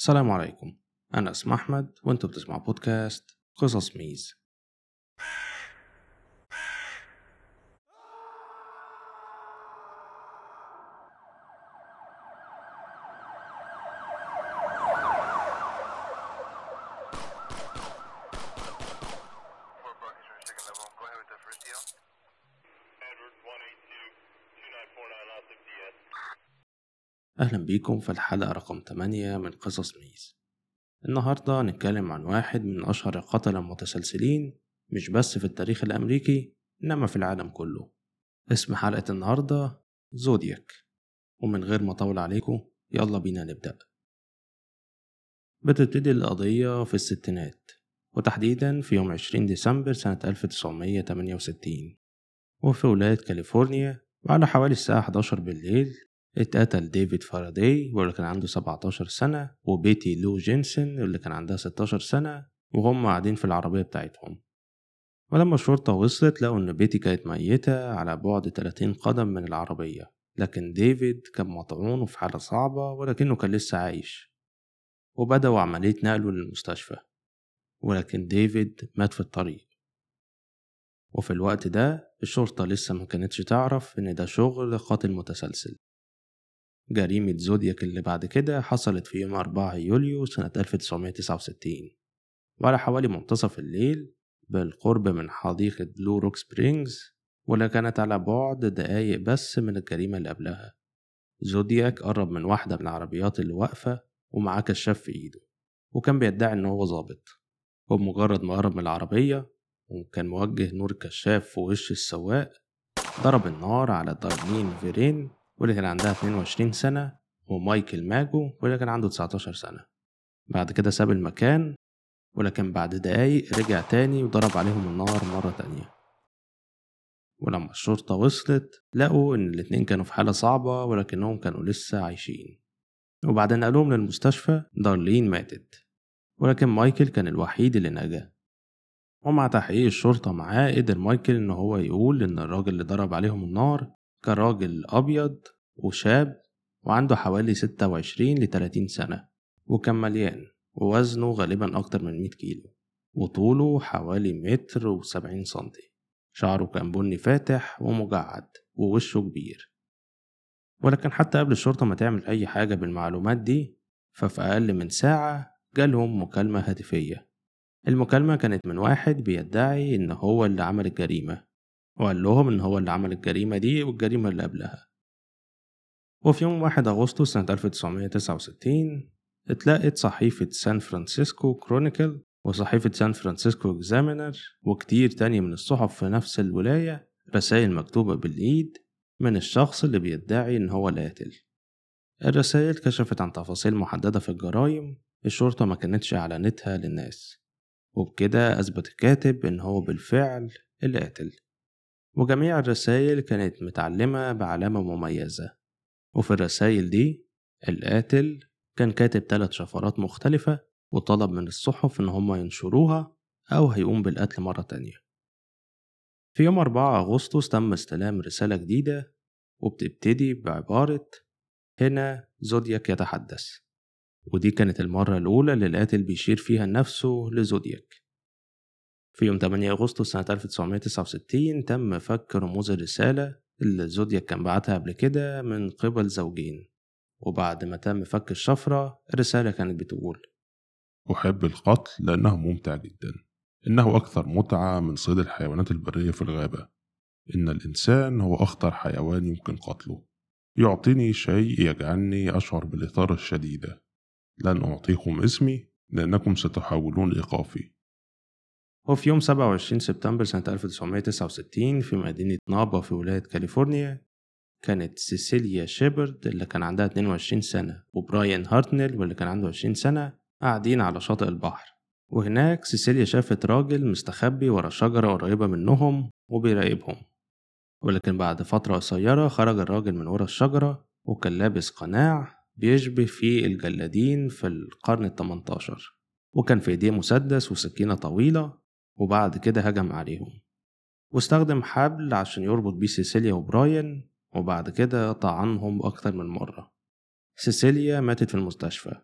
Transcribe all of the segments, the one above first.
السلام عليكم. أنا اسمي أحمد وأنتوا بتسمعوا بودكاست قصص ميز. بيكم في الحلقة رقم 8 من قصص ميز. النهاردة هنتكلم عن واحد من أشهر القتلة المتسلسلين مش بس في التاريخ الأمريكي إنما في العالم كله. اسم حلقة النهاردة زودياك. ومن غير ما أطول عليكم يلا بينا نبدأ. بتبتدي القضية في الستينات وتحديدا في يوم 20 ديسمبر سنة 1968 وفي ولاية كاليفورنيا وعلى حوالي الساعة 11 بالليل اتقتل ديفيد فاراداي واللي كان عنده 17 سنة وبيتي لو جينسون واللي كان عندها 16 سنة وهم قاعدين في العربية بتاعتهم. ولما الشرطة وصلت لقوا إن بيتي كانت ميتة على بعد 30 قدم من العربية. لكن ديفيد كان مطعون وفي حالة صعبة ولكنه كان لسه عايش. وبدأوا عملية نقله للمستشفى. ولكن ديفيد مات في الطريق. وفي الوقت ده الشرطة لسه ما كانتش تعرف إن ده شغل قاتل متسلسل. جريمة زودياك اللي بعد كده حصلت في يوم 4 يوليو سنة 1969 وعلى حوالي منتصف الليل بالقرب من حديقة بلو روك سبرينجز واللي كانت على بعد دقايق بس من الجريمة اللي قبلها. زودياك قرب من واحدة من العربيات اللي واقفة ومعاه كشاف في إيده وكان بيدعي إن هو ظابط. وبمجرد ما قرب من العربية وكان موجه نور الكشاف في وش السواق ضرب النار على دارلين فيرين واللي كان عندها 22 سنة ومايكل ماجو واللي كان عنده 19 سنة. بعد كده ساب المكان ولكن بعد دقايق رجع تاني وضرب عليهم النار مرة تانية. ولما الشرطة وصلت لقوا إن الاتنين كانوا في حالة صعبة ولكنهم كانوا لسه عايشين. وبعدين نقلوهم للمستشفى دارلين ماتت. ولكن مايكل كان الوحيد اللي نجا. ومع تحقيق الشرطة معاه قدر مايكل إن هو يقول إن الراجل اللي ضرب عليهم النار كان راجل أبيض وشاب وعنده حوالي ستة وعشرين لتلاتين سنة وكان مليان ووزنه غالبا أكتر من مية كيلو وطوله حوالي متر وسبعين سنتي. شعره كان بني فاتح ومجعد ووشه كبير. ولكن حتى قبل الشرطة ما تعمل أي حاجة بالمعلومات دي ففي أقل من ساعة جالهم مكالمة هاتفية. المكالمة كانت من واحد بيدعي إن هو اللي عمل الجريمة. وقال لهم إن هو اللي عمل الجريمة دي والجريمة اللي قبلها. وفي يوم 1 أغسطس سنة 1969 اتلقت صحيفة سان فرانسيسكو كرونيكل وصحيفة سان فرانسيسكو إكزامينر وكتير تاني من الصحف في نفس الولاية رسائل مكتوبة بالإيد من الشخص اللي بيدعي إن هو القاتل الرسائل كشفت عن تفاصيل محددة في الجرائم الشرطة ما كانتش أعلنتها للناس وبكده أثبت الكاتب إن هو بالفعل القاتل وجميع الرسائل كانت متعلمة بعلامة مميزة. وفي الرسائل دي القاتل كان كاتب ثلاث شفرات مختلفة وطلب من الصحف إن هما ينشروها أو هيقوم بالقتل مرة تانية. في يوم 4 أغسطس تم استلام رسالة جديدة وبتبتدي بعبارة هنا زودياك يتحدث ودي كانت المرة الأولى اللي القاتل بيشير فيها نفسه لزودياك. في يوم 8 أغسطس سنة 1969 تم فك رموز الرسالة اللي زودياك كان بعتها قبل كده من قبل زوجين. وبعد ما تم فك الشفرة الرسالة كانت بتقول أحب القتل لأنه ممتع جدا. إنه أكثر متعة من صيد الحيوانات البرية في الغابة. إن الإنسان هو أخطر حيوان يمكن قتله. يعطيني شيء يجعلني أشعر بالإثارة الشديدة. لن أعطيكم اسمي لأنكم ستحاولون إيقافي. وفي يوم 27 سبتمبر سنة 1969 في مدينة نابا في ولاية كاليفورنيا كانت سيسيليا شيبرد اللي كان عندها 22 سنة وبراين هارتنل واللي كان عنده 20 سنة قاعدين على شاطئ البحر. وهناك سيسيليا شافت راجل مستخبي ورا شجرة قريبة منهم وبيراقبهم. ولكن بعد فترة قصيرة خرج الراجل من ورا الشجرة وكان لابس قناع بيشبه فيه الجلادين في القرن التمنتاشر. وكان في ايديه مسدس وسكينة طويلة وبعد كده هجم عليهم. واستخدم حبل عشان يربط بيه سيسيليا وبراين وبعد كده طعنهم أكتر من مرة. سيسيليا ماتت في المستشفى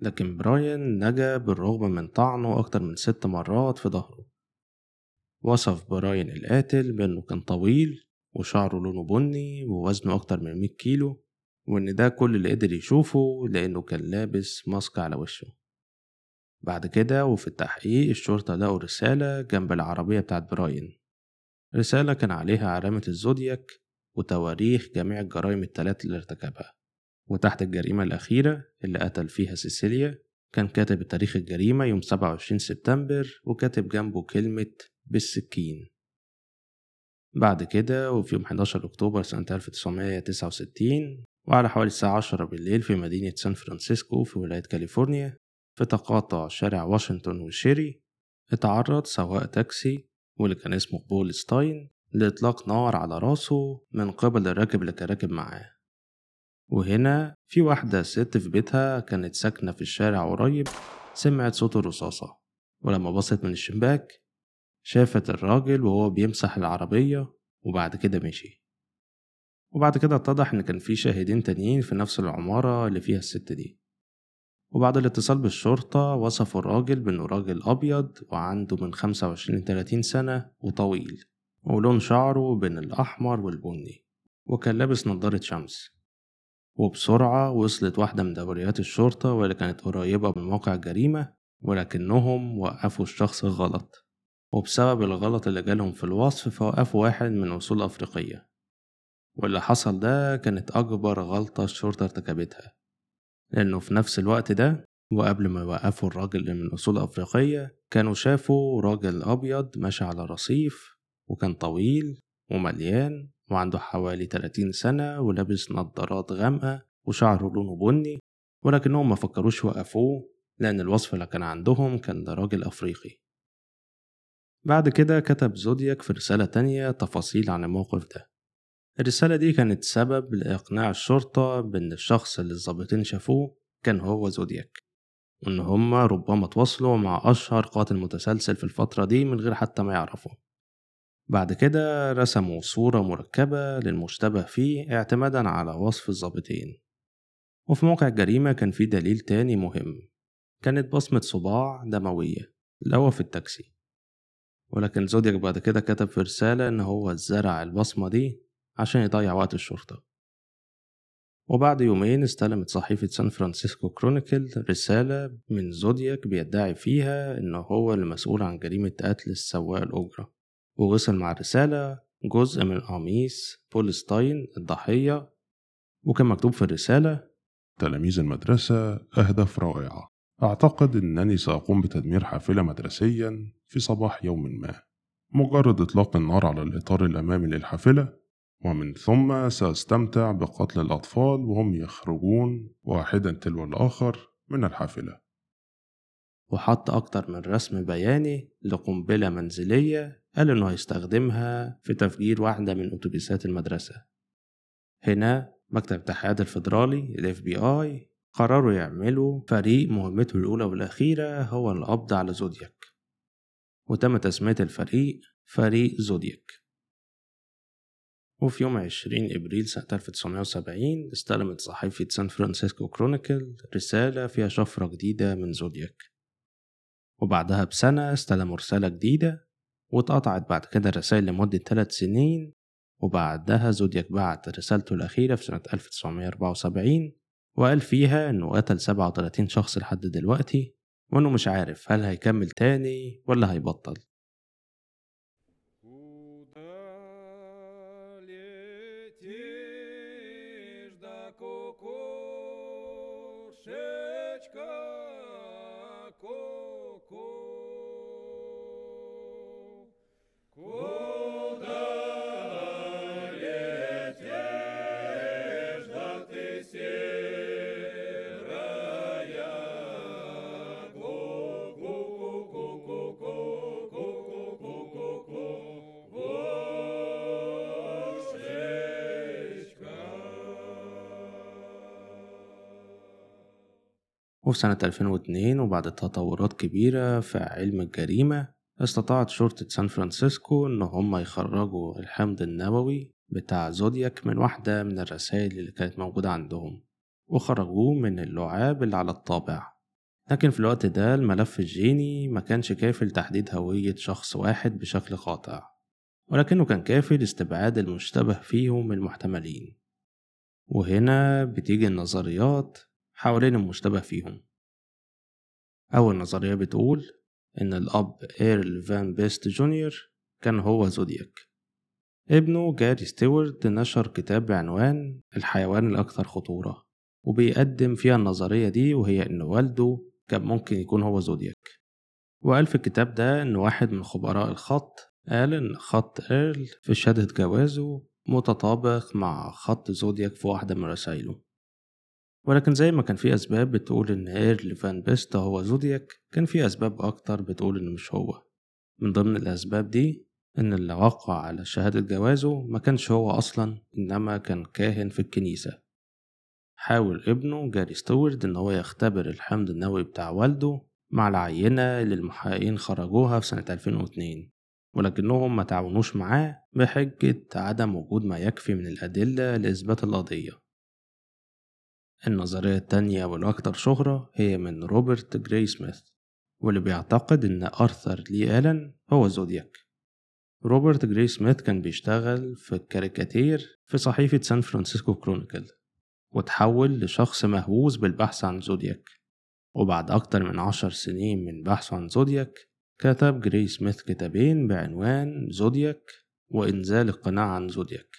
لكن براين نجا بالرغم من طعنه أكتر من ست مرات في ظهره. وصف براين القاتل بأنه كان طويل وشعره لونه بني ووزنه أكتر من 100 كيلو وإن ده كل اللي قدر يشوفه لأنه كان لابس ماسك على وشه. بعد كده وفي التحقيق الشرطة لقوا رسالة جنب العربية بتاعت براين. رسالة كان عليها علامة الزودياك وتواريخ جميع الجرائم التلات اللي ارتكبها. وتحت الجريمة الأخيرة اللي قتل فيها سيسيليا كان كاتب تاريخ الجريمة يوم 27 سبتمبر وكاتب جنبه كلمة بالسكين. بعد كده وفي يوم 11 أكتوبر سنة 1969 وعلى حوالي الساعة 10 بالليل في مدينة سان فرانسيسكو في ولاية كاليفورنيا في تقاطع شارع واشنطن وشيري اتعرض سواق تاكسي واللي كان اسمه بول ستاين لإطلاق نار على راسه من قبل الراكب اللي كان راكب معاه. وهنا في واحدة ست في بيتها كانت ساكنة في الشارع قريب سمعت صوت الرصاصة ولما بصت من الشباك شافت الراجل وهو بيمسح العربية وبعد كده مشي. وبعد كده اتضح إن كان في شاهدين تانيين في نفس العمارة اللي فيها الست دي. وبعد الاتصال بالشرطة وصفوا الراجل بأنه راجل أبيض وعنده من 25 ل 30 سنة وطويل ولون شعره بين الأحمر والبني وكان لابس نضارة شمس. وبسرعة وصلت واحدة من دوريات الشرطة واللي كانت قريبة من موقع الجريمة ولكنهم وقفوا الشخص غلط وبسبب الغلط اللي جالهم في الوصف فوقفوا واحد من أصول أفريقية واللي حصل ده كانت أكبر غلطة الشرطة ارتكبتها. لأنه في نفس الوقت ده وقبل ما يوقفوا الراجل من أصول أفريقية كانوا شافوا راجل أبيض ماشي على رصيف وكان طويل ومليان وعنده حوالي 30 سنة ولابس نظارات غامقة وشعره لونه بني ولكنهم ما فكروش يوقفوه لأن الوصف اللي كان عندهم كان ده راجل أفريقي. بعد كده كتب زودياك في رسالة تانية تفاصيل عن الموقف ده. الرسالة دي كانت سبب لإقناع الشرطة بأن الشخص اللي الظابطين شافوه كان هو زودياك وإن هما ربما تواصلوا مع أشهر قاتل متسلسل في الفترة دي من غير حتى ما يعرفوا بعد كده رسموا صورة مركبة للمشتبه فيه اعتمادا على وصف الظابطين وفي موقع الجريمة كان في دليل تاني مهم كانت بصمة صباع دموية لقوها في التاكسي. ولكن زودياك بعد كده كتب في رسالة إن هو زرع البصمة دي عشان يضيع وقت الشرطة. وبعد يومين استلمت صحيفة سان فرانسيسكو كرونيكل رسالة من زودياك بيدعي فيها إنه هو المسؤول عن جريمة قتل السواق الأجرة. ووصل مع الرسالة جزء من قميص بولستاين الضحية وكان مكتوب في الرسالة تلاميذ المدرسة أهداف رائعة. أعتقد أنني سأقوم بتدمير حافلة مدرسيا في صباح يوم ما. مجرد إطلاق النار على الإطار الأمامي للحافلة ومن ثم سأستمتع بقتل الأطفال وهم يخرجون واحدا تلو الآخر من الحافلة. وحط أكتر من رسم بياني لقنبلة منزلية قال إنه هيستخدمها في تفجير واحدة من أتوبيسات المدرسة. هنا مكتب التحقيقات الفيدرالي ال FBI قرروا يعملوا فريق مهمته الأولى والأخيرة هو القبض على زودياك. وتم تسمية الفريق فريق زودياك. وفي يوم 20 إبريل سنة 1970 استلمت صحيفة سان فرانسيسكو كرونيكل رسالة فيها شفرة جديدة من زودياك. وبعدها بسنة استلموا رسالة جديدة واتقطعت بعد كده الرسائل لمدة ثلاث سنين وبعدها زودياك بعت رسالته الأخيرة في سنة 1974 وقال فيها إنه قتل 37 شخص لحد دلوقتي وإنه مش عارف هل هيكمل تاني ولا هيبطل. وفي سنة 2002 وبعد تطورات كبيرة في علم الجريمة استطاعت شرطة سان فرانسيسكو إن هم يخرجوا الحمض النووي بتاع زودياك من واحدة من الرسائل اللي كانت موجودة عندهم وخرجوه من اللعاب اللي على الطابع. لكن في الوقت ده الملف الجيني ما كانش كافي لتحديد هوية شخص واحد بشكل قاطع ولكنه كان كافي لاستبعاد المشتبه فيهم المحتملين. وهنا بتيجي النظريات حوالين المشتبه فيهم. أول نظرية بتقول إن الأب إيرل فان بيست جونيور كان هو زودياك. ابنه جاري ستيوارت نشر كتاب بعنوان الحيوان الأكثر خطورة وبيقدم فيها النظرية دي وهي إن والده كان ممكن يكون هو زودياك. وقال في الكتاب ده إن واحد من خبراء الخط قال إن خط إيرل في شهادة جوازه متطابق مع خط زودياك في واحدة من رسايله ولكن زي ما كان في أسباب بتقول إن إيرل فان بيست هو زودياك كان في أسباب أكتر بتقول إنه مش هو. من ضمن الأسباب دي إن اللي وقع على شهادة جوازه ما كانش هو أصلا إنما كان كاهن في الكنيسة. حاول ابنه جاري ستوارد إن هو يختبر الحمض النووي بتاع والده مع العينة اللي المحققين خرجوها في سنة 2002 ولكنهم ما تعاونوش معاه بحجة عدم وجود ما يكفي من الأدلة لإثبات القضية. النظرية التانية والأكثر شهرة هي من روبرت جراي سميث واللي بيعتقد إن أرثر لي ألان هو زودياك. روبرت جراي سميث كان بيشتغل في الكاريكاتير في صحيفة سان فرانسيسكو كرونيكل وتحول لشخص مهووس بالبحث عن زودياك. وبعد أكتر من عشر سنين من بحثه عن زودياك كتب جراي سميث كتابين بعنوان زودياك وإنزال القناع عن زودياك.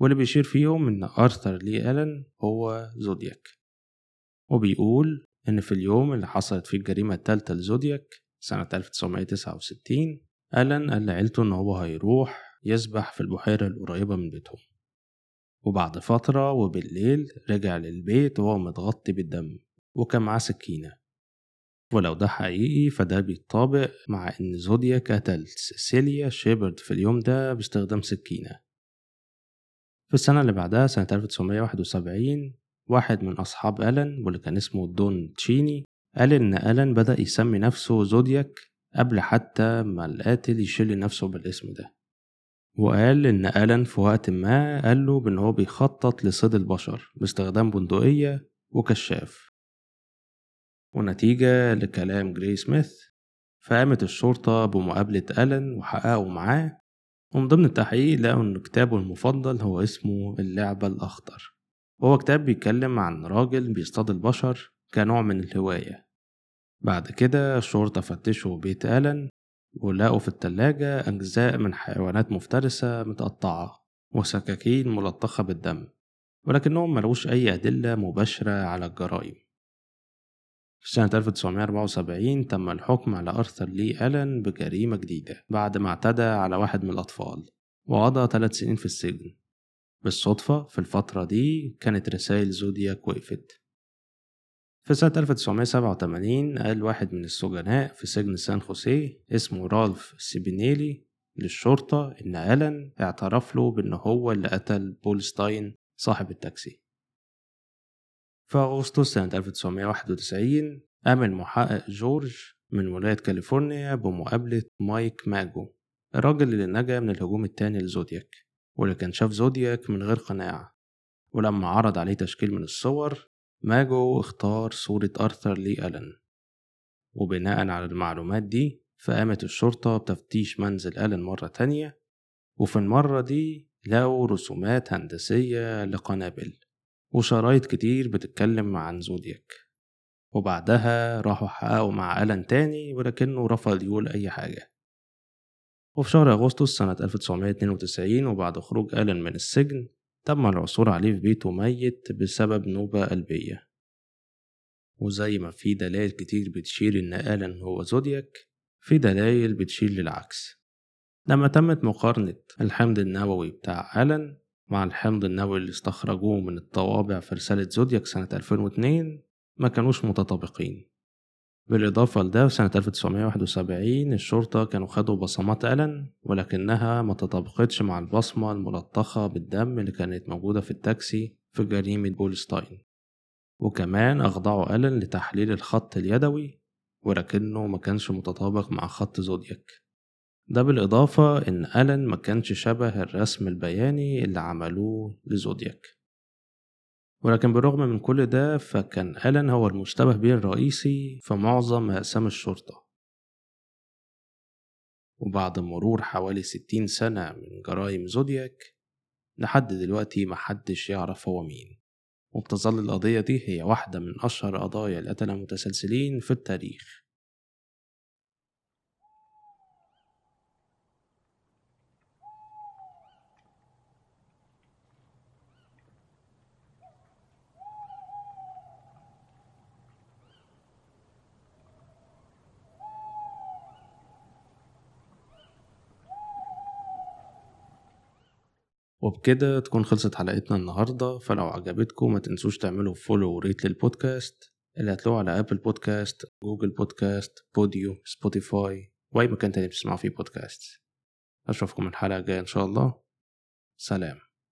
واللي بيشير فيهم إن أرثر لي ألان هو زودياك. وبيقول إن في اليوم اللي حصلت فيه الجريمة التالتة لزودياك سنة 1969 ألان قال لعيلته إن هو هيروح يسبح في البحيرة القريبة من بيتهم. وبعد فترة وبالليل رجع للبيت وهو متغطي بالدم وكان معاه سكينة. ولو ده حقيقي فده بيتطابق مع إن زودياك قتل سيسيليا شيبرد في اليوم ده باستخدام سكينة. في السنة اللي بعدها سنة 1971 واحد من أصحاب ألان واللي كان اسمه دون تشيني قال إن ألان بدأ يسمي نفسه زودياك قبل حتى ما القاتل يشيل نفسه بالاسم ده. وقال إن ألان في وقت ما قال له بإن هو بيخطط لصيد البشر باستخدام بندقية وكشاف. ونتيجة لكلام جراي سميث فقامت الشرطة بمقابلة ألان وحققوا معاه ومن ضمن التحقيق لقوا إن كتابه المفضل هو اسمه اللعبة الأخضر. وهو كتاب بيتكلم عن راجل بيصطاد البشر كنوع من الهواية. بعد كده الشرطة فتشوا بيت ألان ولقوا في التلاجة أجزاء من حيوانات مفترسة متقطعة وسكاكين ملطخة بالدم ولكنهم ملقوش أي أدلة مباشرة على الجرائم. في سنة 1974 تم الحكم على أرثر لي ألان بجريمة جديدة بعد ما اعتدى على واحد من الأطفال وقضى ثلاث سنين في السجن. بالصدفة في الفترة دي كانت رسائل زودياك وقفت. في سنة 1987 قال واحد من السجناء في سجن سان خوسيه اسمه رالف سيبينيلي للشرطة إن ألان اعترف له بإن هو اللي قتل بول ستاين صاحب التاكسي. في أغسطس سنة 1991 قام المحقق جورج من ولاية كاليفورنيا بمقابلة مايك ماجو الراجل اللي نجا من الهجوم التاني لزودياك واللي كان شاف زودياك من غير قناع ولما عرض عليه تشكيل من الصور ماجو اختار صورة أرثر لي ألان وبناء على المعلومات دي فقامت الشرطة بتفتيش منزل ألان مرة تانية وفي المرة دي لقوا رسومات هندسية لقنابل. وشرايط كتير بتتكلم عن زودياك. وبعدها راحوا حققوا مع ألان تاني ولكنه رفض يقول أي حاجة. وفي شهر أغسطس سنة 1992 وبعد خروج ألان من السجن تم العثور عليه في بيته ميت بسبب نوبة قلبية. وزي ما في دلائل كتير بتشير إن ألان هو زودياك في دلائل بتشير للعكس. لما تمت مقارنة الحمض النووي بتاع ألان مع الحمض النووي اللي استخرجوه من الطوابع في رسالة زودياك سنة 2002 ما كانوش متطابقين. بالإضافة لده في سنة 1971 الشرطة كانوا خدوا بصمات ألان ولكنها ما تطابقتش مع البصمة الملطخة بالدم اللي كانت موجودة في التاكسي في جريمة بولستاين. وكمان أخضعوا ألان لتحليل الخط اليدوي ولكنه ما كانش متطابق مع خط زودياك. ده بالإضافة إن ألان ما كانش شبه الرسم البياني اللي عملوه لزودياك. ولكن بالرغم من كل ده فكان ألان هو المشتبه به الرئيسي في معظم أقسام الشرطة. وبعد مرور حوالي ستين سنة من جرائم زودياك لحد دلوقتي محدش يعرف هو مين. وبتظل القضية دي هي واحدة من أشهر قضايا القتلة المتسلسلين في التاريخ. وبكده تكون خلصت حلقتنا النهاردة. فلو عجبتكم ما تنسوش تعملوا follow و rate لل podcast اللي هتلاقوه على أبل بودكاست جوجل بودكاست بوديو سبوتيفاي وأي مكان تاني بتسمعوا فيه بودكاست أشوفكم الحلقة الجاية إن شاء الله. سلام.